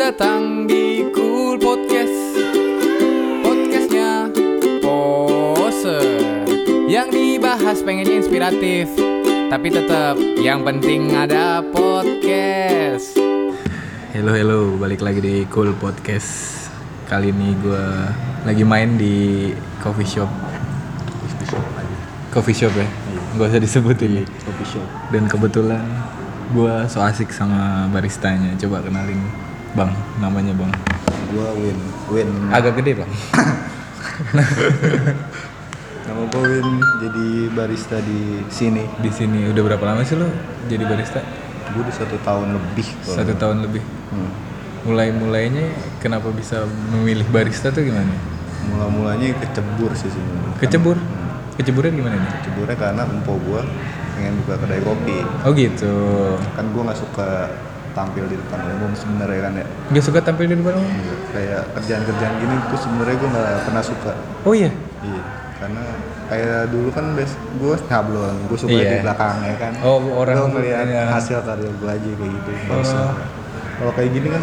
datang di Cool Podcast Podcastnya Poser Yang dibahas pengennya inspiratif Tapi tetap yang penting ada podcast Halo halo, balik lagi di Cool Podcast. Kali ini gue lagi main di coffee shop. Coffee shop ya, gak usah disebutin. Coffee shop. Dan kebetulan gue so asik sama baristanya. Coba kenalin, bang. Namanya bang. Gua Win. Win. Agak gede bang. Nama gua Win jadi barista di sini. Di sini udah berapa lama sih lo jadi barista? Gue udah satu tahun lebih. Satu tahun lebih. Hmm. Mulai mulainya kenapa bisa memilih barista tuh gimana? Mula-mulanya kecebur sih sebenarnya. Kecebur? Keceburnya gimana nih? Keceburnya karena empo gua pengen buka kedai kopi. Oh gitu. Kan gua nggak suka tampil di depan umum sebenarnya kan ya. Gak suka tampil di depan umum? Kayak kerjaan-kerjaan gini tuh sebenarnya gua nggak pernah suka. Oh iya. Iya. Karena kayak dulu kan bes gue nyablon, gue suka Iya. di belakangnya kan. Oh, orang- Gua ngeliat iya. hasil karya gue aja kayak gitu. Oh. Kalau kayak gini kan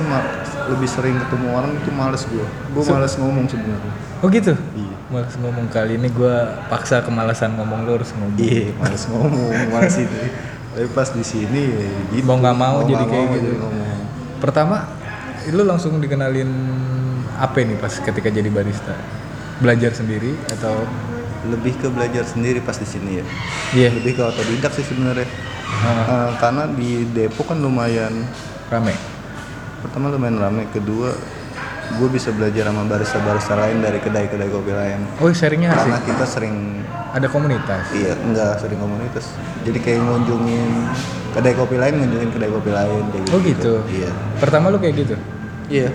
lebih sering ketemu orang itu males gue. Gue males ngomong sebenarnya. Oh gitu? Iya. Males ngomong kali ini gue paksa kemalasan ngomong lu harus ngomong. Iya, males ngomong, males itu. Tapi pas di sini ya gitu. Mau nggak mau jadi nggak kayak mau gitu. ngomong. Pertama, lu langsung dikenalin apa nih pas ketika jadi barista? Belajar sendiri atau? Lebih ke belajar sendiri pas di sini ya. Iya. Lebih ke otodidak sih sebenarnya. Eh, karena di Depok kan lumayan rame. pertama lumayan rame kedua gue bisa belajar sama barista-barista lain dari kedai-kedai kopi lain Oh sharingnya asik. karena kita sering Ada komunitas. iya enggak sering komunitas jadi kayak ngunjungin kedai kopi lain ngunjungin kedai kopi lain kayak Oh gitu. iya Pertama lu kayak gitu. iya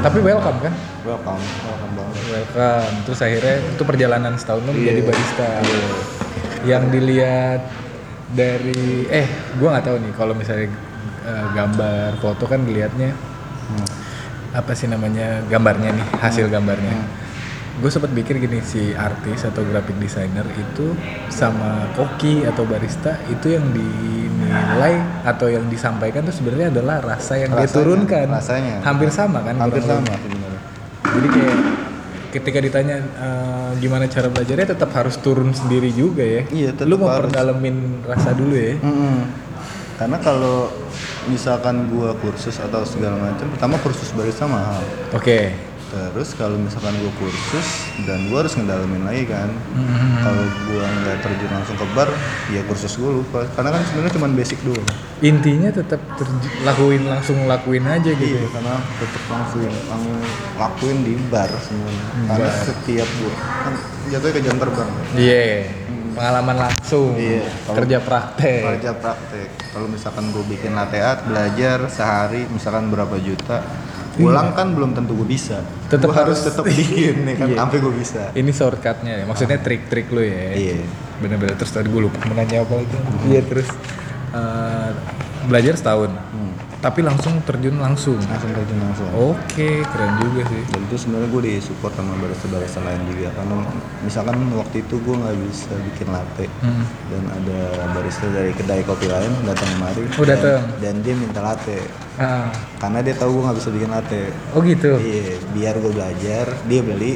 Tapi welcome kan? welcome welcome banget Welcome. Terus akhirnya itu perjalanan setahun lu Iya. menjadi barista. Yang dilihat dari eh gua nggak tahu nih kalau misalnya eh, gambar foto kan dilihatnya Hmm. Apa sih namanya gambarnya nih hasil gambarnya. Hmm. Gue sempat pikir gini si artis atau graphic designer itu sama koki atau barista itu yang dinilai atau yang disampaikan tuh sebenarnya adalah rasa yang dia Rasanya, turunkan. rasanya. Hampir sama kan? hampir sama sebenarnya Jadi kayak ketika ditanya eh, gimana cara belajarnya tetap harus turun sendiri juga ya. Iya, tetap Lu mau harus. perdalemin rasa dulu ya. Mm-mm. Karena kalau misalkan gua kursus atau segala macam pertama kursus barista mahal Oke. Terus kalau misalkan gue kursus dan gue harus ngedalamin lagi kan, Mhm. kalau gue nggak terjun langsung ke bar, ya kursus gue lupa. Karena kan sebenarnya cuma basic doang. Intinya tetap terj- lakuin langsung lakuin aja gitu. Iya, karena tetap langsung lang lakuin di bar semuanya. Karena Bar. setiap gue kan jatuhnya ke jam terbang. Iya. Pengalaman langsung. Iya, kalau- Kerja praktek. Kerja praktek. Kalau misalkan gue bikin latte art, belajar sehari misalkan berapa juta, pulang kan belum tentu gue bisa. Tetep Gua harus harus- tetap bikin nih kan Iya. sampai gue bisa. Ini shortcutnya ya. Maksudnya trik-trik lu ya. Iya. Bener-bener terus tadi gue lupa menanya apa lagi. Iya terus eh, belajar setahun. Hmm. Tapi langsung terjun langsung. Langsung terjun langsung. Oke, keren juga sih. dan itu sebenarnya gue disupport sama barista-barista lain juga karena misalkan waktu itu gue nggak bisa bikin latte Hmm. dan ada barista dari kedai kopi lain datang kemari Oh, dan- datang. dan, dia minta latte Ah. karena dia tahu gue nggak bisa bikin latte Oh gitu. iya biar gue belajar dia beli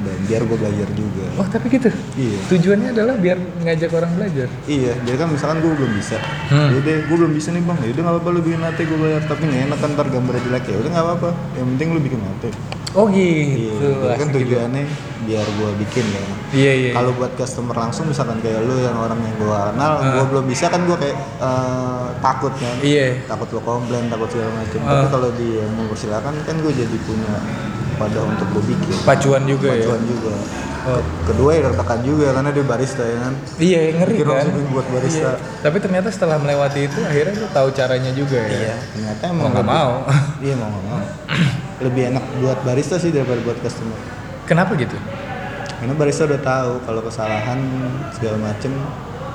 dan biar gue belajar juga Oh tapi gitu. iya Tujuannya adalah biar ngajak orang belajar. iya jadi kan misalkan gue belum bisa Hmm. ya deh gue belum bisa nih bang ya udah nggak apa-apa lu bikin latte gue bayar tapi nggak enak kan ntar gambarnya jelek ya udah nggak apa-apa yang penting lu bikin latte Oh Iya, gitu. jadi kan asik gitu. tujuannya biar gue bikin kan. Iya iya. Kalau buat customer langsung misalkan kayak lu yang orang yang gue kenal, Ah. gue belum bisa kan gue kayak eh, takut kan. Iya. Takut lo komplain, takut segala macam. Ah. Tapi kalau dia mau persilakan kan gue jadi punya pada untuk gue bikin. Pacuan juga ya. Pacuan juga. Oh. Kedua ya tertekan juga karena dia barista ya kan. Iya ngeri Pikir kan. buat barista. Iya. Tapi ternyata setelah melewati itu akhirnya lu tahu caranya juga ya. Iya, ternyata Mau nggak mau. Iya mau nggak mau. Lebih enak buat barista sih daripada buat customer. Kenapa gitu? karena barista udah tahu kalau kesalahan segala macem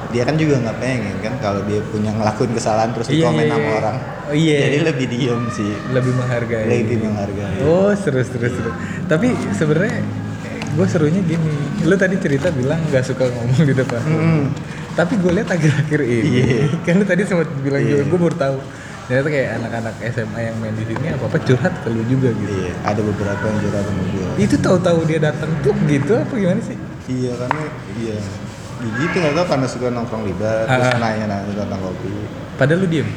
dia kan juga nggak pengen kan kalau dia punya ngelakuin kesalahan terus Iya, dikomen iya, sama iya. orang Oh, iya. jadi lebih diem sih Lebih menghargai. lebih menghargai Oh seru seru seru. Tapi sebenarnya gue serunya gini. Lu tadi cerita bilang nggak suka ngomong di depan. Mm. Tapi gue lihat akhir-akhir ini, Iya. kan lu tadi sempat bilang Iya. juga, gue baru tahu. ternyata kayak anak-anak SMA yang main di sini apa apa curhat ke lu juga gitu iya ada beberapa yang curhat sama gue itu tahu-tahu dia datang tuh gitu apa gimana sih iya karena iya Ya gitu nggak tau karena suka nongkrong libat terus Ah. nanya nanya tentang kopi. Padahal lu diem.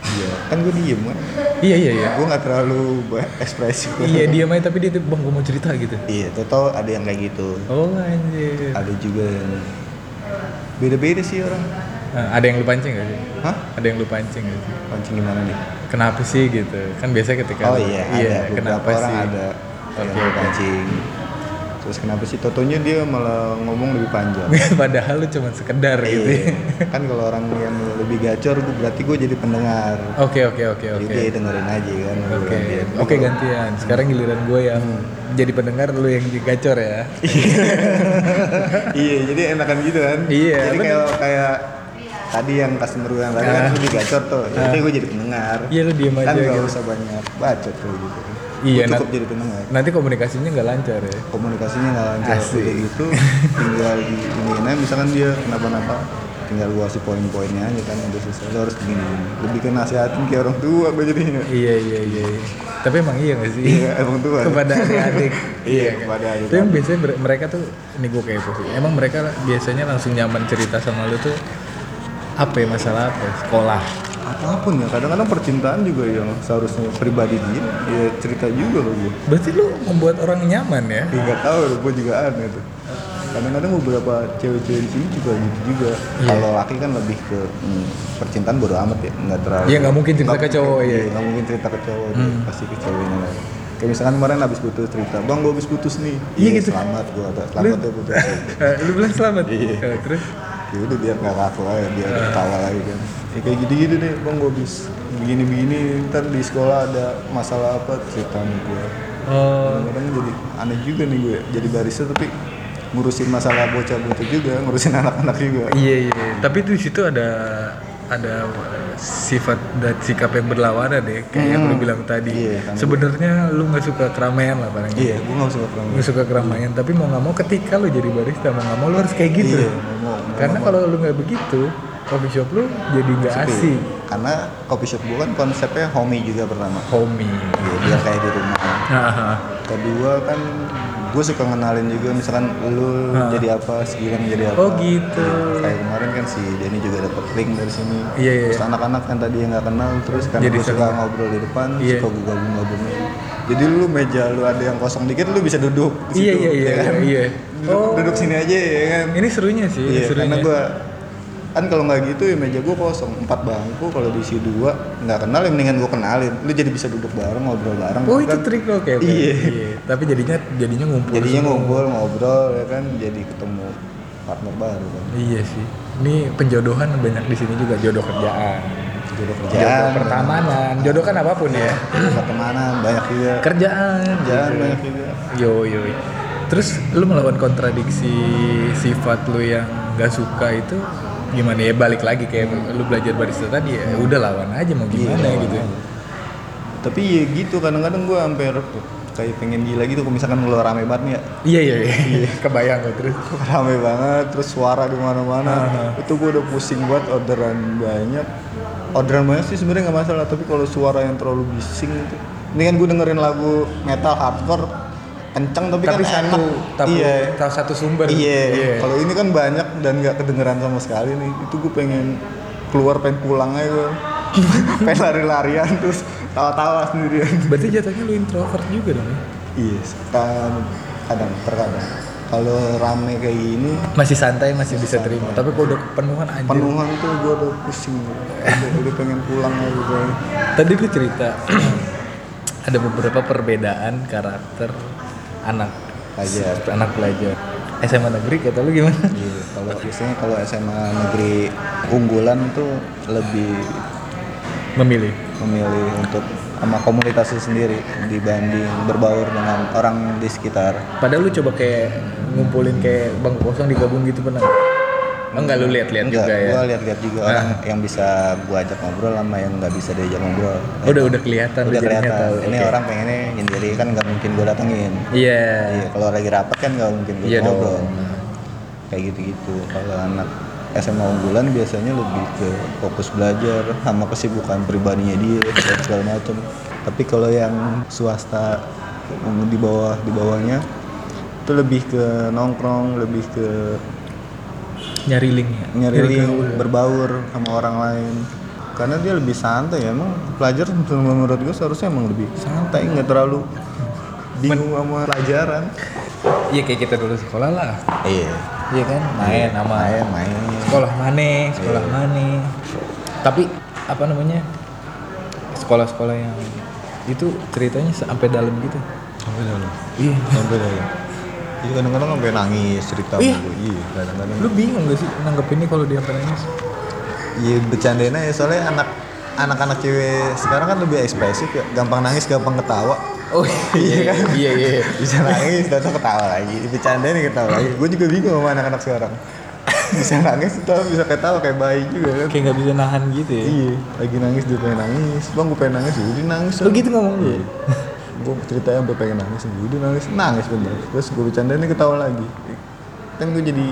Iya kan gue diem kan? Iya iya iya. Gue nggak terlalu ekspresif iya diem aja tapi dia tuh bang gue mau cerita gitu. Iya tau tau ada yang kayak gitu. Oh anjir. Ada juga yang beda-beda sih orang. Nah, ada yang lu pancing gak sih? Hah? Ada yang lu pancing gak sih? Pancing gimana nih? Kenapa sih gitu? Kan biasa ketika oh lu- iya ada beberapa kenapa orang sih? ada Oke, yang oke. pancing terus kenapa sih totonya dia malah ngomong lebih panjang padahal lu cuma sekedar gitu ya. Iya. kan kalau orang yang lebih gacor berarti gue jadi pendengar oke oke oke jadi oke dia dengerin aja kan Oke, gantian. oke gantian. Sekarang giliran gue yang jadi pendengar, lu yang digacor ya. iya jadi enakan gitu kan Iya, jadi kayak kayak tadi yang customer gue yang tadi kan Ah. lebih gacor tuh jadi gue jadi pendengar Iya, lu diem kan aja gak gitu. usah banyak bacot tuh gitu Iya, cukup jadi pendengar Nanti komunikasinya nggak lancar ya. komunikasinya nggak lancar Asik. kayak gitu tinggal di ini misalkan dia kenapa-napa tinggal gua kasih poin-poinnya aja kan udah selesai lo harus begini gini lebih ke nasihatin kayak orang tua gue jadinya Iya iya iya. iya. Tapi emang iya gak sih? Iya, emang tua. kepada adik-adik. Iya, kan? kepada adik. Tapi biasanya mereka tuh, ini gue kayak sih. Emang mereka biasanya langsung nyaman cerita sama lu tuh apa ya masalah apa? ya? Sekolah. Apa pun ya kadang-kadang percintaan juga yang seharusnya pribadi dia ya cerita juga loh gue Berarti lu membuat orang nyaman ya? Ya, nggak tahu gue juga aneh tuh kadang-kadang beberapa cewek-cewek di sini juga gitu juga Iya. kalau laki kan lebih ke hmm, percintaan bodo amat ya nggak terlalu Iya, nggak mungkin cerita ke cowok, iya. iya, nggak mungkin cerita ke cowok Hmm. pasti ke ceweknya lah kayak misalkan kemarin habis putus cerita bang gue habis putus nih Iya, gitu. selamat gue selamat ya putus lu bilang selamat. Iya. Eh, Terus? Ya udah biar nggak kaku aja biar ketawa lagi kan. Ya kayak gitu-gitu deh bang gue habis begini-begini ntar di sekolah ada masalah apa cerita nih gue Oh, kadang-kadang jadi aneh juga nih gue jadi barista tapi ngurusin masalah bocah-bocah juga ngurusin anak-anak juga. Iya iya. Tapi di situ ada ada sifat dan sikap yang berlawanan deh, kayak yang lu Hmm. bilang tadi. Iya, kan. Sebenarnya lu nggak suka keramaian lah paling. iya gue nggak suka kurang Nggak suka keramaian, tapi mau nggak mau ketika lu jadi barista mau nggak mau lu harus kayak gitu. Iya, mau- mau- Karena kalau lu nggak begitu, coffee shop lu jadi nggak asik. karena coffee shop gue kan konsepnya homey juga pertama Homey. Iya, biar kayak di rumah kedua kan gue suka ngenalin juga misalkan lu Ah. jadi apa si Gilang jadi apa Oh, gitu. kayak kemarin kan si Denny juga dapat link dari sini Iya, iya. terus anak-anak yang tadi yang nggak kenal terus kan Jadi gue suka ngobrol di depan Iya. suka gue gabung gabungin jadi lu meja lu ada yang kosong dikit lu bisa duduk di Iya, situ, iya, iya, ya kan? iya. duduk, Oh. duduk sini aja ya kan Ini serunya sih, iya serunya. karena gue kan kalau nggak gitu ya meja gue kosong empat bangku kalau diisi dua nggak kenal ya mendingan gue kenalin lu jadi bisa duduk bareng ngobrol bareng Oh itu bahkan- trik lo kayak Iya. Tapi jadinya jadinya ngumpul. jadinya semua. ngobrol ngobrol ya kan jadi ketemu partner baru kan Iya sih. Ini penjodohan banyak di sini juga jodoh kerjaan. jodoh Jodoh kerjaan pertemanan, jodoh kan apa pun ya. pertemanan banyak juga Kerjaan, kerjaan gitu. banyak juga Yo yo. Terus lu melawan kontradiksi sifat lu yang gak suka itu gimana ya balik lagi kayak lu belajar barista tadi ya udah lawan aja mau gimana Iya, gitu. aja. tapi ya gitu kadang-kadang gue hampir kayak pengen gila gitu kalau misalkan kalau rame banget nih ya Iya iya iya. Kebayang kok terus. rame banget terus suara di mana-mana Ah. itu gue udah pusing buat orderan banyak orderan banyak sih sebenarnya nggak masalah tapi kalau suara yang terlalu bising itu ini kan gue dengerin lagu metal hardcore kenceng tapi, Tapi kan satu, enak. tapi iya. salah satu sumber. iya. Kalau ini kan banyak dan nggak kedengeran sama sekali nih. Itu gue pengen keluar pengen pulang aja gue pengen lari-larian terus tawa-tawa sendirian. Berarti jatuhnya lu introvert juga dong ya? iya kan kadang terkadang. Kalau rame kayak gini Masih santai, masih bisa terima. Tapi kalau udah kepenuhan anjir. penuhan tuh gue udah pusing. Udah, udah pengen pulang aja gitu Tadi lu cerita ada beberapa perbedaan karakter anak Pelajar. anak pelajar SMA negeri kata lu gimana? Iya, kalau biasanya kalau SMA negeri unggulan tuh lebih Memilih. memilih untuk sama komunitasnya sendiri dibanding berbaur dengan orang di sekitar. Padahal lu coba kayak ngumpulin kayak bangku kosong digabung gitu pernah? Oh, enggak lu lihat-lihat juga ya? gua lihat-lihat juga orang yang bisa gua ajak ngobrol sama yang nggak bisa diajak ngobrol. Udah udah kelihatan udah kelihatan. tahu. Ini Oke. orang pengennya sendiri kan nggak mungkin gua datengin. Iya. Iya, kalau lagi rapat kan nggak mungkin gua Iya ngobrol. dong. Kayak gitu-gitu. Kalau anak SMA unggulan biasanya lebih ke fokus belajar sama kesibukan pribadinya dia dan segala macam tapi kalau yang swasta di bawah di bawahnya itu lebih ke nongkrong lebih ke nyari link ya? Nyari link berbaur sama orang lain. Karena dia lebih santai ya emang pelajar menurut gue seharusnya emang lebih santai nggak terlalu bingung sama pelajaran. Iya kayak kita dulu sekolah lah. Iya. Iya kan? Main sama main main. sekolah mana sekolah mana. Tapi apa namanya sekolah-sekolah yang itu ceritanya sampai dalam gitu. Sampai dalam? Iya. Sampai dalam Iya kadang-kadang sampai nangis cerita Iya. gue. Iya kadang-kadang. lu bingung gak sih nanggepinnya kalau dia sampai nangis Iya bercandain aja soalnya anak anak-anak cewek sekarang kan lebih ekspresif ya, gampang nangis, gampang ketawa. oh Iya kan? iya iya Bisa nangis, datang ketawa lagi. Bercandain nih ketawa lagi. Gue juga bingung sama anak-anak sekarang. Bisa nangis, tapi bisa ketawa kayak bayi juga kan. kayak nggak bisa nahan gitu ya Iya, lagi nangis dia pengen nangis. Bang gue pengen nangis, udah nangis. lu gitu ngomong lu gue ceritanya sampai pengen nangis. Udah nangis. Nangis bener. Terus gue bercandain nih ketawa lagi. Kan gue jadi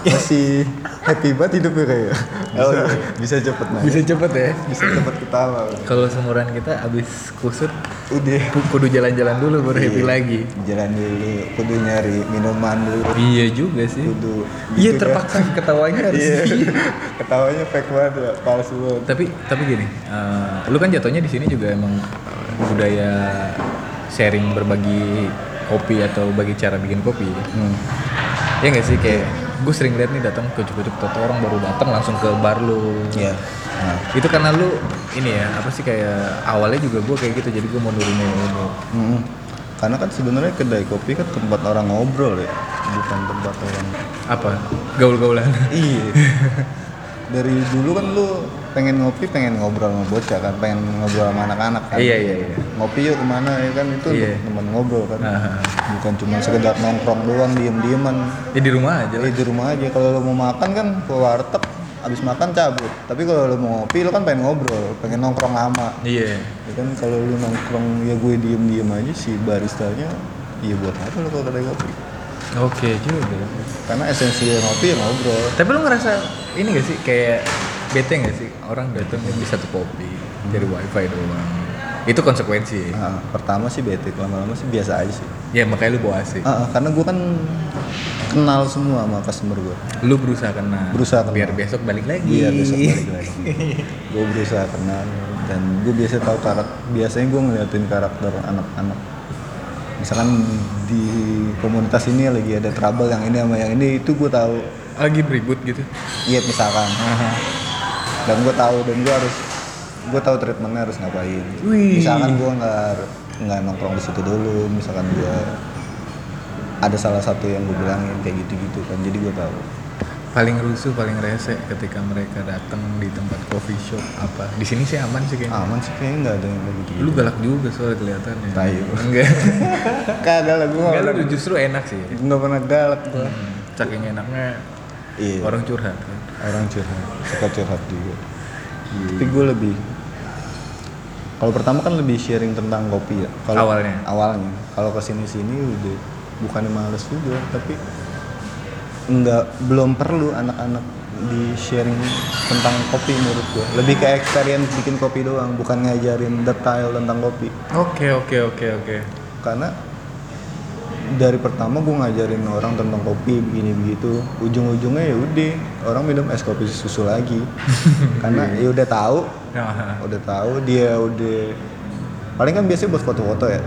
masih happy banget hidupnya kayak bisa, bisa cepet nangis. Bisa cepet ya? Bisa cepet ketawa. Kalau seumuran kita abis kusut udah. ku- kudu jalan-jalan dulu baru happy Iya. lagi. Jalan dulu kudu nyari minuman dulu. Iya juga sih. Kudu iya gitu terpaksa ketawanya harus iya. ketawanya fake banget ya palsu banget. Tapi tapi gini eh, lu kan jatuhnya di sini juga emang budaya sharing berbagi kopi atau bagi cara bikin kopi hmm. ya nggak sih kayak gue sering lihat nih datang ke cukup toto orang baru datang langsung ke bar lu iya nah itu karena lu ini ya apa sih kayak awalnya juga gue kayak gitu jadi gue mau nurunin ilmu Mm-mm. Karena kan sebenarnya kedai kopi kan tempat orang ngobrol ya, bukan tempat orang. apa gaul-gaulan Iya. Dari dulu kan lu pengen ngopi, pengen ngobrol sama bocah kan, pengen ngobrol sama anak-anak kan. iya iya iya Ngopi yuk ke mana ya kan itu Iya. teman ngobrol kan. Nah, Bukan cuma sekedar nongkrong doang, diem-dieman. ya di rumah aja Eh, di rumah aja. Kalau lu mau makan kan ke warteg, abis makan cabut. Tapi kalau lu mau ngopi, lu kan pengen ngobrol, pengen nongkrong lama. iya Ya kan kalau lu nongkrong ya gue diem-diem aja si baristanya ya buat apa lu kalau kedai kopi oke juga karena esensi ngopi ya ngobrol tapi lu ngerasa ini gak sih kayak bete gak sih orang datang di satu kopi dari wifi doang itu konsekuensi Nah, pertama sih bete lama-lama sih biasa aja sih ya makanya lu bawa AC Ah, ah, karena gue kan kenal semua sama customer gue lu berusaha kenal Berusaha kenal. biar besok balik lagi Iya besok balik lagi. gue berusaha kenal dan gue biasa tahu karakter. Biasanya gue ngeliatin karakter anak-anak. Misalkan di komunitas ini lagi ada trouble yang ini sama yang ini itu gue tahu. lagi beribut gitu Iya misalkan. Dan gue tahu dan gue harus gue tahu treatmentnya harus ngapain. Wih. Misalkan gue nggak nggak nongkrong di situ dulu. Misalkan gue ada salah satu yang gue bilangin kayak gitu-gitu kan. Jadi gue tahu. paling rusuh paling rese ketika mereka datang di tempat coffee shop apa di sini sih aman sih kayaknya Aman sih kayaknya nggak ada yang kayak gitu. lu galak juga soalnya kelihatannya Tai. enggak Kagak lah gue enggak lu justru enak sih nggak pernah galak gue Hmm, saking enaknya iya. Orang curhat kan. Orang curhat suka curhat juga. Tapi gue lebih kalau pertama kan lebih sharing tentang kopi ya. Kalau Awalnya. awalnya. Kalau ke sini sini udah bukannya males juga tapi nggak belum perlu anak-anak di sharing tentang kopi menurut gue lebih ke experience bikin kopi doang bukan ngajarin detail tentang kopi. Oke oke oke oke. Karena dari pertama gue ngajarin orang tentang kopi begini begitu. Ujung-ujungnya ya udah orang minum es kopi susu lagi. Karena ya udah tahu. Nah, udah tahu dia udah paling kan biasanya buat foto-foto ya.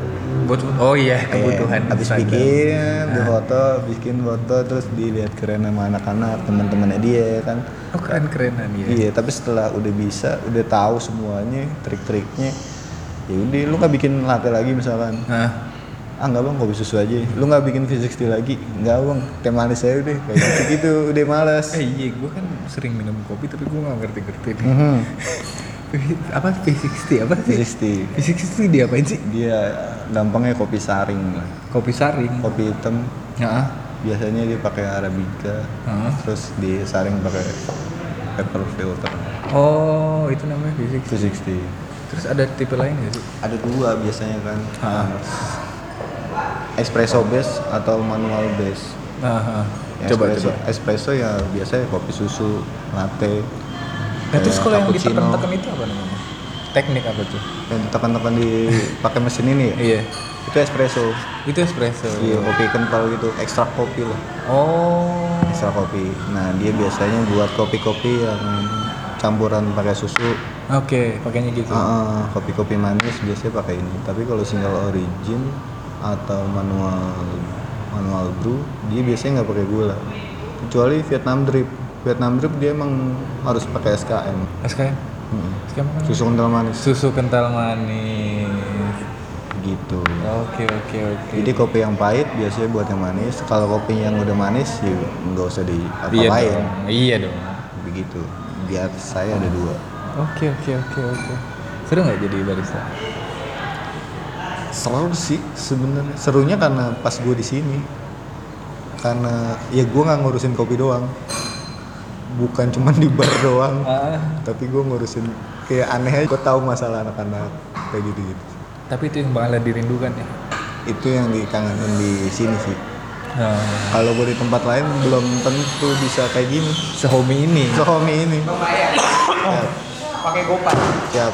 Buat oh iya kebutuhan Eh, habis bikin di Nah. foto bikin foto terus dilihat keren sama anak-anak teman-temannya dia kan. Oh keren kerenan ya iya tapi setelah udah bisa udah tahu semuanya trik-triknya ya udah lu nggak bikin latte lagi misalkan. Nah ah nggak bang kopi susu aja. Lu nggak bikin V60 lagi? Nggak bang teh manis aja udah. Kayak gitu gitu udah malas eh iya gue kan sering minum kopi tapi gue nggak ngerti-ngerti nih. Mhm. apa V60 apa sih? V60 V60 dia apain sih? Dia gampangnya kopi saring lah. Kopi saring? Kopi hitam. Ya biasanya dia pakai arabica. Heeh. terus disaring pakai pepper filter. Oh itu namanya V60 V60 terus ada tipe lain gak sih? Ada dua biasanya kan. Ah. Espresso base atau manual base. Ya, Coba, espresso, coba. espresso ya biasanya kopi susu, latte. Nah, terus kalau yang ditekan-tekan itu apa namanya? Teknik apa tuh? yang ditekan-tekan di pakai mesin ini ya? Iya. Itu espresso. Itu espresso. Iya, kopi kental gitu, ekstrak kopi lah. Oh. Ekstrak kopi. Nah, dia biasanya buat kopi-kopi yang campuran pakai susu. Oke, pakainya gitu. Ah, kopi-kopi manis biasanya pakai ini. Tapi kalau single origin atau manual manual brew, dia biasanya nggak pakai gula. Kecuali Vietnam drip. Vietnam drip dia emang harus pakai SKM. SKM. Hmm. SKM apa? Susu kental manis Susu kental manis. gitu. Oke, oke, oke. Jadi kopi yang pahit biasanya buat yang manis. Kalau kopi yang udah manis ya nggak usah di iya apa-apain. dong. Iya dong. Begitu. Biar saya ada dua. Oke, oke, oke, oke. Seru nggak jadi barista? Selalu sih sebenarnya. Serunya karena pas gue di sini. Karena ya gue nggak ngurusin kopi doang. Bukan cuma di bar doang. Ah, Tapi gue ngurusin kayak aneh aja. Gue tahu masalah anak-anak kayak gitu-gitu. tapi itu yang bakal dirindukan ya. Itu yang dikangenin di sini sih. Nah, Kalau gue di tempat lain belum tentu bisa kayak gini. sehome ini. Sohomi ini. Pakai GoPay. Siap.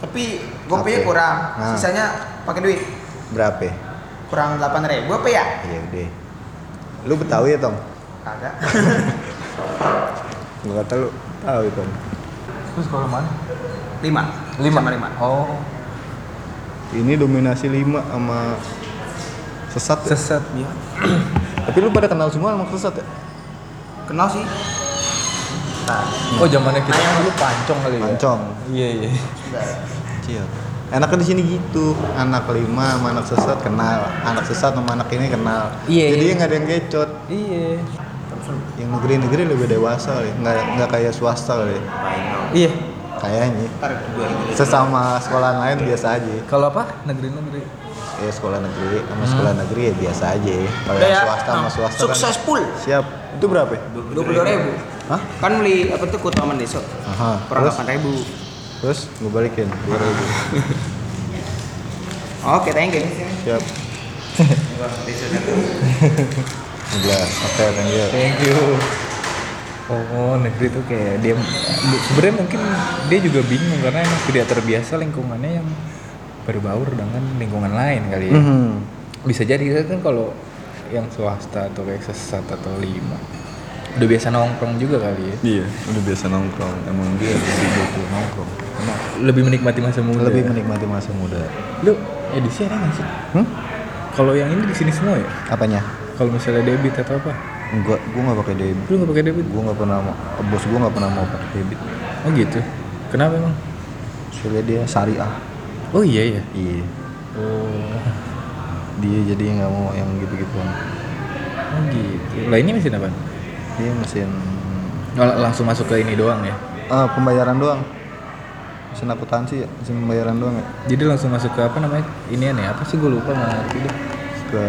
Tapi GoPay kurang. Nah. Sisanya pakai duit. Berapa? Kurang 8.000 apa ya? Iya udah. Lu Betawi ya Tong? Kagak. Gak kata lu tahu itu. Terus kalau mana? 5. Lima. Sama 5. Oh, Ini dominasi 5 sama sesat. ya? sesat ya. Tapi lu pada kenal semua sama sesat ya? Kenal sih. Nah, Oh, zamannya kita dulu pancong kali ya. Pancong. Iya, iya. Kecil. Enaknya di sini gitu, anak lima sama anak sesat kenal, anak sesat sama anak ini kenal. Iya, Jadi iya. nggak ada yang gecot. Iya. Yang negeri-negeri lebih dewasa kali, nggak nggak kayak swasta kali. Iya. Kayaknya. Sesama sekolah lain biasa aja. Kalau apa? Negeri-negeri. Ya sekolah negeri sama sekolah negeri ya biasa aja. Kalau yang ya. swasta sama Nah, swasta Sukses kan. full. Siap. Itu berapa? 22.000. Hah? Kan beli apa tuh kutu aman deso. Aha. Kurang 8.000. terus gue balikin 2000. Oke, thank you. Siap. 11. Oke, thank you. Thank you. Oh, negeri tuh kayak dia sebenarnya mungkin dia juga bingung karena emang tidak terbiasa lingkungannya yang berbaur dengan lingkungan lain kali ya. Mhm. Bisa jadi kan kalau yang swasta atau kayak sesat atau lima udah biasa nongkrong juga kali ya. Iya, udah biasa nongkrong. Emang dia lebih nongkrong. Nah, lebih menikmati masa muda. Lebih menikmati masa muda. Lu edisi ada nggak sih? Hmm? Kalau yang ini di sini semua ya? Apanya? Kalau misalnya debit atau apa? Enggak, gua nggak pakai debit. Lu nggak pakai debit? Gua nggak pernah mau, bos gua nggak pernah mau pakai debit. Oh gitu. Kenapa emang? Soalnya dia syariah. Oh iya ya. Iya. Oh. Dia jadi nggak mau yang gitu-gituan. Oh gitu. Lah ini mesin apa? Dia mesin Oh, langsung masuk ke ini doang ya. ah, pembayaran doang. Mesin akuntansi ya, mesin pembayaran doang ya. Jadi langsung masuk ke apa namanya? Ini aneh apa sih gue lupa nggak ngerti deh. Ke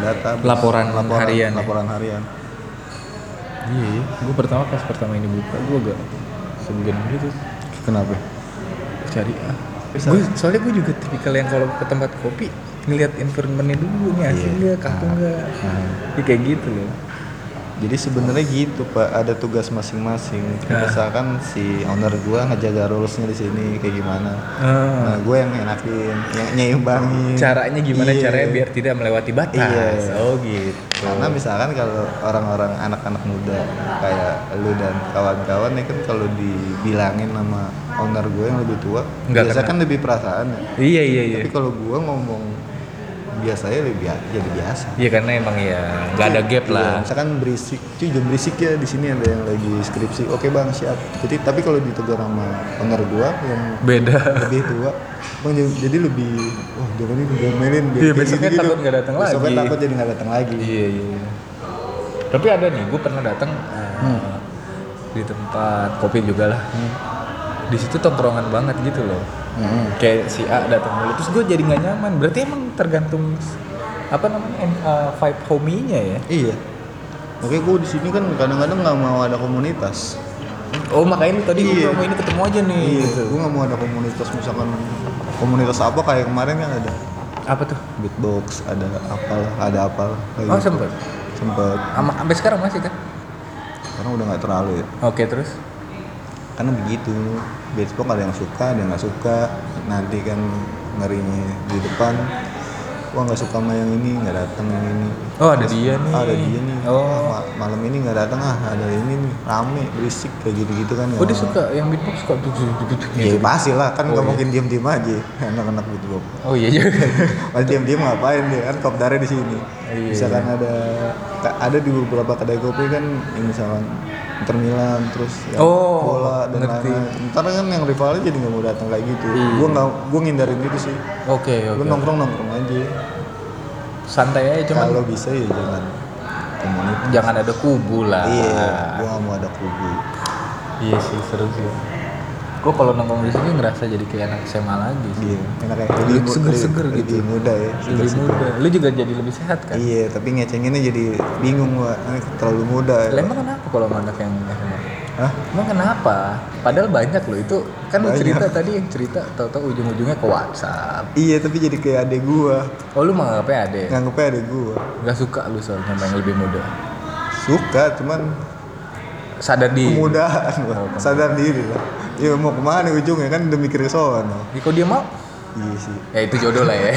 data Laporan harian ya? Laporan harian. Iya, iya. Gue pertama pas pertama ini buka, gue agak segan gitu Kenapa? cari ah. Gue soalnya gue juga tipikal yang kalau ke tempat kopi ngelihat environmentnya dulu nih asik Iya. nggak, kaku Nah. nggak, Nah. Ya, kayak gitu loh. Jadi sebenarnya gitu pak, ada tugas masing-masing. Nah. Misalkan si owner gua ngejaga rulesnya di sini kayak gimana. Ah. Nah gue yang enakin, yang nyimbangin. Caranya gimana Iya. caranya biar tidak melewati batas. Iya. Oh gitu. Karena misalkan kalau orang-orang anak-anak muda kayak lu dan kawan-kawan ya kan kalau dibilangin sama owner gue yang lebih tua, Nggak biasa kena. kan lebih perasaan ya. Iya iya iya. Tapi kalau gua ngomong biasanya lebih bia- jadi biasa. Iya karena emang ya nggak ada gap lah. Iya, misalkan berisik, cuy jam berisik ya di sini ada yang lagi skripsi. Oke bang siap. Jadi tapi kalau ditegur sama owner gua yang Beda. lebih tua, bang jadi- lebih, wah jangan ini diomelin. Iya, besoknya takut nggak datang Besoknya lagi. takut jadi nggak datang lagi. Iya iya. iya. Tapi ada nih, gue pernah datang uh, Hmm. di tempat kopi juga lah. Di situ tongkrongan banget gitu loh. Mm-mm. Kayak si A datang dulu, terus gue jadi nggak nyaman. Berarti emang tergantung apa namanya uh, vibe hominya ya. Iya. Oke, gua di sini kan kadang-kadang nggak mau ada komunitas. Oh makanya tadi Iya. gue mau ini ketemu aja nih. Iya. Gitu. Gua nggak mau ada komunitas misalkan komunitas apa kayak kemarin kan ada Apa tuh? beatbox, ada apalah, ada apalah. kayak Oh gitu. sempet. sempet sampai sekarang masih kan? sekarang udah nggak terlalu ya Oke, terus? Karena begitu besok ada yang suka ada yang nggak suka. Nanti kan ngerinya di depan wah nggak suka sama yang ini nggak datang yang ini Oh, ada dia nih. Ah, ada dia nih Oh. Ah, ma- malam ini nggak datang ah ada ini nih rame berisik kayak gitu gitu kan Oh, dia suka yang beatbox suka tuh tuh tuh tuh. ya pasti lah kan Oh, nggak iya. mungkin diem diem aja anak-anak beatbox Oh iya juga. Pas diam-diam ngapain dia kan kopdarnya di sini. Iya. Misalkan ada ka- ada di beberapa kedai kopi kan yang misalkan Inter Milan terus yang Oh, bola dan lain-lain. Ntar kan yang rivalnya jadi nggak mau datang kayak gitu. Iya. Gua nggak gua ngindarin gitu sih. Oke, Gua oke. nongkrong nongkrong aja. Santai aja cuman Kalau bisa ya jangan komunitas. jangan ada kubu lah. Iya, gua nggak mau ada kubu. Iya sih, seru sih. Gue kalau nongkrong di sini ngerasa jadi kayak anak SMA lagi sih. Iya, enak kayak Lebih mu- seger-seger lebih- gitu. Lebih muda ya. Lebih seger-seger. muda. Lu juga jadi lebih sehat kan? Iya, tapi ngecenginnya jadi bingung gua. Terlalu muda. Lah emang kenapa kalau anak yang SMA? Hah? Emang kenapa? Padahal banyak loh itu kan Banyak. cerita tadi yang cerita tahu-tahu ujung-ujungnya ke WhatsApp. Iya, tapi jadi kayak adek gua. Oh lu menganggapnya ada? ya? Nganggepnya adek gua. Gak suka lu soalnya sama yang lebih muda. Suka, cuman Sadar di. kemudahan Oh, lah. sadar diri lah ya mau ke mana ujungnya kan udah mikir ke sono Ya, kalau dia mau, iya sih ya itu jodoh lah ya.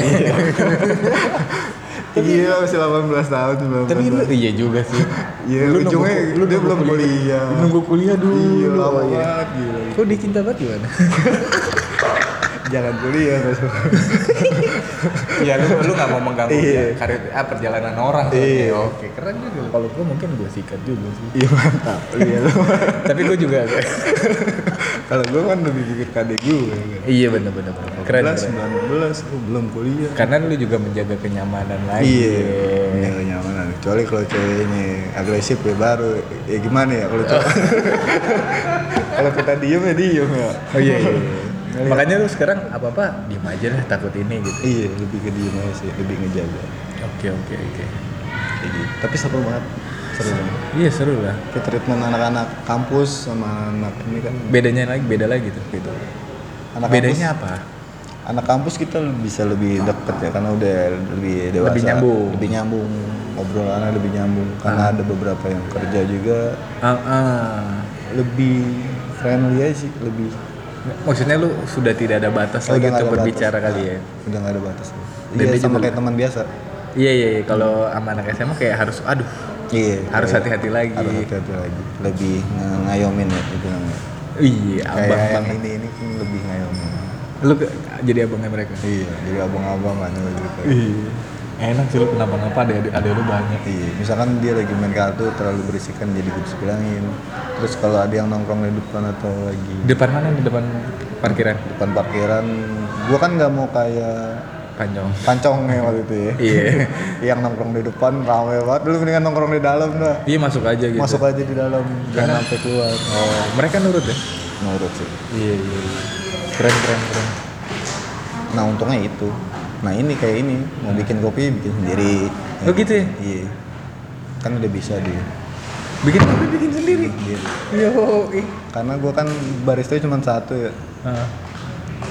iya masih 18 tahun 19 Tapi lu iya juga sih. iya Lu ujungnya nunggu- lu dia nunggu belum kuliah Lu Nunggu kuliah dulu. iya lama banget gila Kok dia cinta banget gimana? jangan kuliah suka Iya lu lu gak mau mengganggu Iya. karir ah, perjalanan orang. Iya. Oke keren juga. Kalau gua mungkin gua sikat juga sih. iya mantap iya lu Tapi gua juga. Kalau gue kan lebih pikir kadek gue iya bener bener. bener. Keren keren. 19 oh, belum kuliah Karena lu juga menjaga kenyamanan lagi. Iya, menjaga nyamanan. Kecuali kalau ceweknya agresif ya baru. Ya gimana ya kalau cowok. kalau kita diem ya diem ya. Oh iya iya. iya. Makanya lu sekarang apa apa diem aja lah takut ini gitu. Iya, lebih ke diem aja sih, lebih ngejaga. Oke oke oke. Kayak gitu. Tapi seru banget. Seru. Iya seru lah. Kayak treatment anak-anak kampus sama anak ini kan Bedanya lagi beda lagi tuh. gitu. Anak Bedanya kampus, apa? Anak kampus kita bisa lebih deket ya karena udah lebih dewasa. Lebih nyambung. Lebih nyambung. Obrolannya lebih nyambung karena ada beberapa yang kerja juga Ah, ah. lebih friendly aja sih, lebih Maksudnya lu sudah tidak ada batas Oh, lagi untuk berbicara batas. kali ya? udah nggak ada batas iya sama kayak teman biasa Iya iya. iya. Kalau sama anak SMA kayak harus, aduh, iya harus kayak- hati-hati lagi. harus hati-hati lagi lebih ngayomin ya itu namanya Iya, abang kayak yang banget. ini ini kan lebih ngayomin Lu ke- jadi abangnya mereka. iya jadi abang-abang kan gitu Iya. Enak sih lu kenapa-napa ada ada lu banyak. iya misalkan dia lagi main kartu terlalu berisik kan jadi gue bilangin terus kalau ada yang nongkrong di depan atau lagi Depan mana di depan parkiran? depan parkiran gua kan nggak mau kayak Panjang. pancongnya waktu itu ya Iya. yang nongkrong di depan rame banget dulu mendingan nongkrong di dalam dah Iya masuk aja gitu. masuk aja di dalam jangan sampai keluar Oh, mereka nurut ya? menurut sih Iya iya. iya. Keren keren keren. nah untungnya itu nah ini kayak ini mau bikin kopi bikin sendiri Oh gitu ya? iya kan udah bisa dia Bikin kopi bikin sendiri. sendiri Yo, ih. karena gua kan barista cuma satu ya Ah,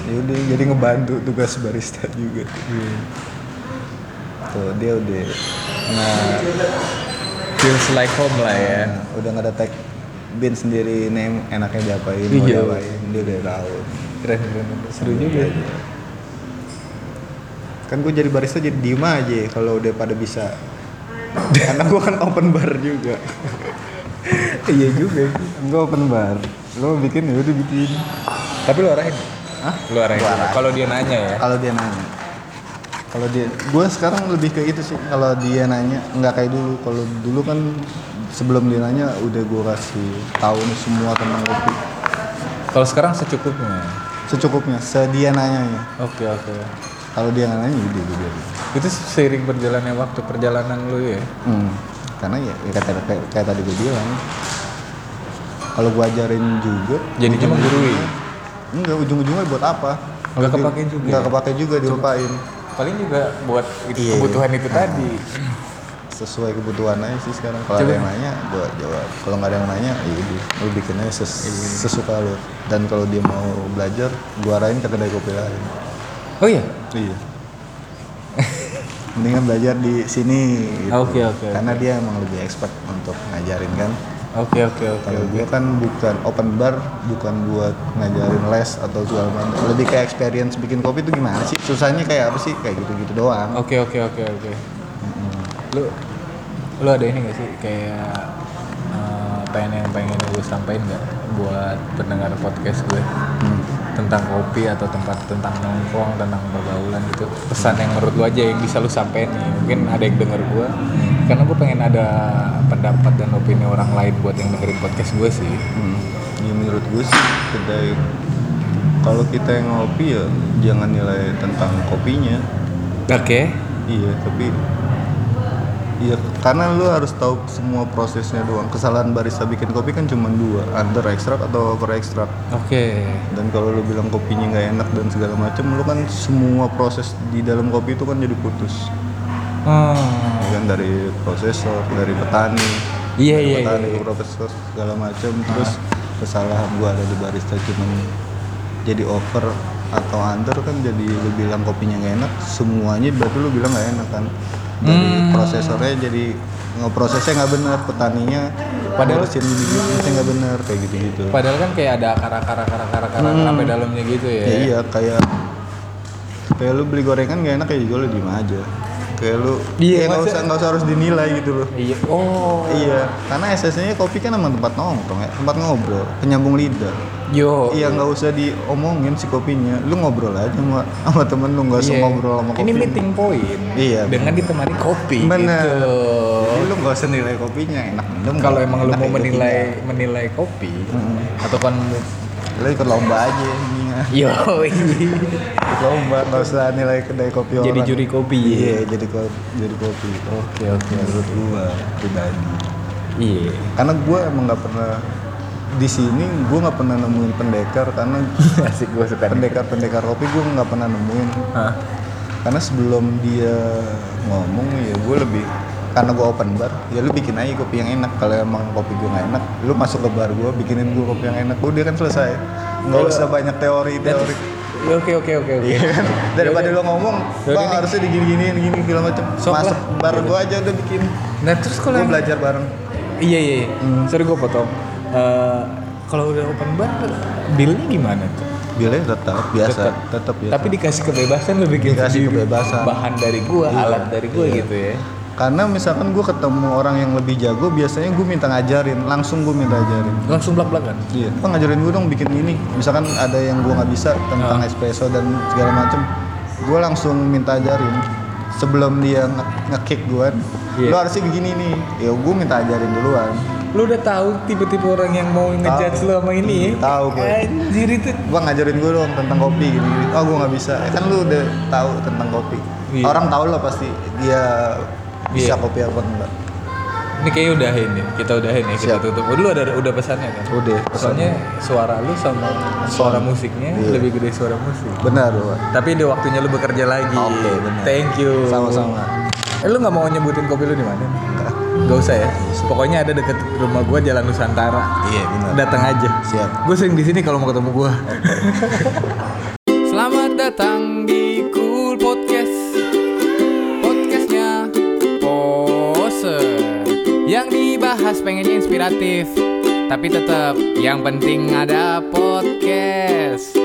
ya udah jadi ngebantu tugas barista juga iya. tuh dia udah nah, Feels like home lah ya. nah, udah nggak ada tag bin sendiri ini enaknya diapain mau Iya. diapain dia udah tahu Keren keren. Seru juga. ya. kan gue jadi barista jadi diem aja kalau udah pada bisa karena gue kan open bar juga Iya juga. gue open bar lo bikin ya udah bikin Tapi lu arahin. Hah? Arahin. Gua arahin. Kalau dia nanya ya. kalau dia nanya kalau dia gue sekarang lebih ke itu sih kalau dia nanya nggak kayak dulu kalau dulu kan sebelum dia nanya udah gue kasih tahu nih semua tentang kopi Kalau sekarang secukupnya. secukupnya sedia nanyanya Oke oke. kalau dia nanya udah gue Itu seiring berjalannya waktu perjalanan lu ya. Hmm, karena ya, ya kayak, kayak, kayak tadi gue bilang kalau gue ajarin juga Jadi cuma gurui. Enggak ujung-ujungnya buat apa Nggak kepake juga nggak ya? kepake juga dilupain Paling juga buat Iya. kebutuhan itu tadi. sesuai kebutuhan aja sih sekarang kalau ada yang nanya gue jawab kalau nggak ada yang nanya ya lu bikin aja ses- Iya. sesuka lu dan kalau dia mau belajar gue arahin ke kedai kopi lain Oh iya. iya mendingan belajar di sini gitu. Oke, oke, karena dia emang lebih expert untuk ngajarin kan Oke oke oke. kalau gue kan bukan open bar bukan buat ngajarin les atau segala macam. Lebih kayak experience bikin kopi itu gimana sih? Susahnya kayak apa sih? Kayak gitu gitu doang. Oke oke oke oke. Lu lu ada ini gak sih? Kayak eh, pengen yang pengen lu sampaikan nggak buat pendengar podcast gue? Hmm. tentang kopi atau tempat tentang nongkrong tentang pergaulan gitu. Pesan yang menurut lu aja yang bisa lu sampein nih. Mungkin ada yang denger gue karena gue pengen ada pendapat dan opini orang lain buat yang dengerin podcast gue sih Hmm. Ya menurut gue sih kedai kalau kita yang ngopi ya jangan nilai tentang kopinya. oke Iya, tapi Iya, karena lu harus tahu semua prosesnya doang. Kesalahan barista bikin kopi kan cuma dua, under extract atau over extract. oke Dan kalau lu bilang kopinya nggak enak dan segala macam, lu kan semua proses di dalam kopi itu kan jadi putus. Hmm. Kan dari prosesor, dari petani, Iya, dari iya, petani iya, ke prosesor segala macam. Terus kesalahan gua ada di barista cuma jadi over atau under kan jadi lu bilang kopinya nggak enak, semuanya berarti lu bilang nggak enak kan. Dari Hmm. prosesornya jadi ngeprosesnya nggak benar, petaninya Padahal- ngurusin bibitnya nggak benar kayak gitu-gitu. Padahal kan kayak ada akar-akar akar-akar akar Hmm. sampai dalamnya gitu ya. Ya, iya kayak kayak lu beli gorengan gak enak ya juga lu diem aja. Kayak lu Iya, ya nggak usah nggak usah harus dinilai gitu loh. Iya. Oh. Iya, karena esensinya kopi kan emang tempat nongkrong ya, tempat ngobrol, penyambung lidah. Yo. Iya nggak usah diomongin si kopinya, lu ngobrol aja sama, sama temen lu nggak usah Iya. ngobrol sama kopi. Ini meeting point. Iya, Dengan ditemani kopi. Bener. Gitu. Jadi lu nggak usah nilai kopinya, enak minum. Kalau emang lu mau menilai kopinya. menilai kopi Mm-mm. atau kan lu ikut lomba aja yo ikut lomba nggak usah nilai kedai kopi Jadi orang. juri kopi. Iya, jadi kopi, jadi kopi. Oke oke. menurut gua pribadi Iya. karena gua emang nggak pernah di sini gua nggak pernah nemuin pendekar karena Asik gue suka. pendekar pendekar kopi gua nggak pernah nemuin Hah? karena sebelum dia ngomong ya gua lebih karena gua open bar ya lu bikin aja kopi yang enak kalau emang kopi gua nggak enak lu masuk ke bar gua bikinin gua kopi yang enak udah kan selesai nggak usah banyak teori teori Ya, Oke oke oke oke. Iya kan? Daripada lu ngomong, bang harusnya digini-giniin gini segala macam. Sok Masuk lah. bar gua aja udah bikin. Nah terus kalau yang- belajar bareng. Iya iya. iya. Hmm. Sorry gue potong. Eh, kalau udah open bar, billnya gimana tuh? Bilnya tetap biasa, Tetap. tetap ya. Tapi dikasih kebebasan lu bikin Dikasih kebebasan. Bahan dari gua, Iya, alat dari gua iya. gitu ya. Karena misalkan gua ketemu orang yang lebih jago, biasanya gua minta ngajarin, langsung gua minta ajarin. Langsung belak-belakan. Iya, bang ngajarin gua dong bikin ini. Misalkan ada yang gua nggak bisa tentang Ah. espresso dan segala macem, gua langsung minta ajarin. Sebelum dia nge- nge-kick gua, Iya. lu harusnya begini nih. Ya gua minta ajarin duluan. Lu udah tahu tipe-tipe orang yang mau ngejudge lu sama ini ya? Tahu gue. Anjir itu. bang ngajarin gue dong tentang kopi gini, gini. oh gue nggak bisa ya kan lu udah tahu tentang kopi Iya. orang tahu lah pasti dia bisa Iya. kopi apa enggak Ini kayaknya udahin nih. Kita udahin ya, kita Siap. tutup. Oh, lu ada udah pesannya kan? udah Soalnya suara lu sama suara musiknya Iya. lebih gede suara musik. benar bang Tapi di waktunya lu bekerja lagi. Oke, benar. Thank you. Sama-sama. Eh, lu nggak mau nyebutin kopi lu di mana? Gak usah ya. Pokoknya ada deket rumah gua Jalan Nusantara. iya benar Datang aja. siap Gue sering di sini kalau mau ketemu gua. Selamat datang di dibahas pengennya inspiratif, tapi tetap yang penting ada podcast.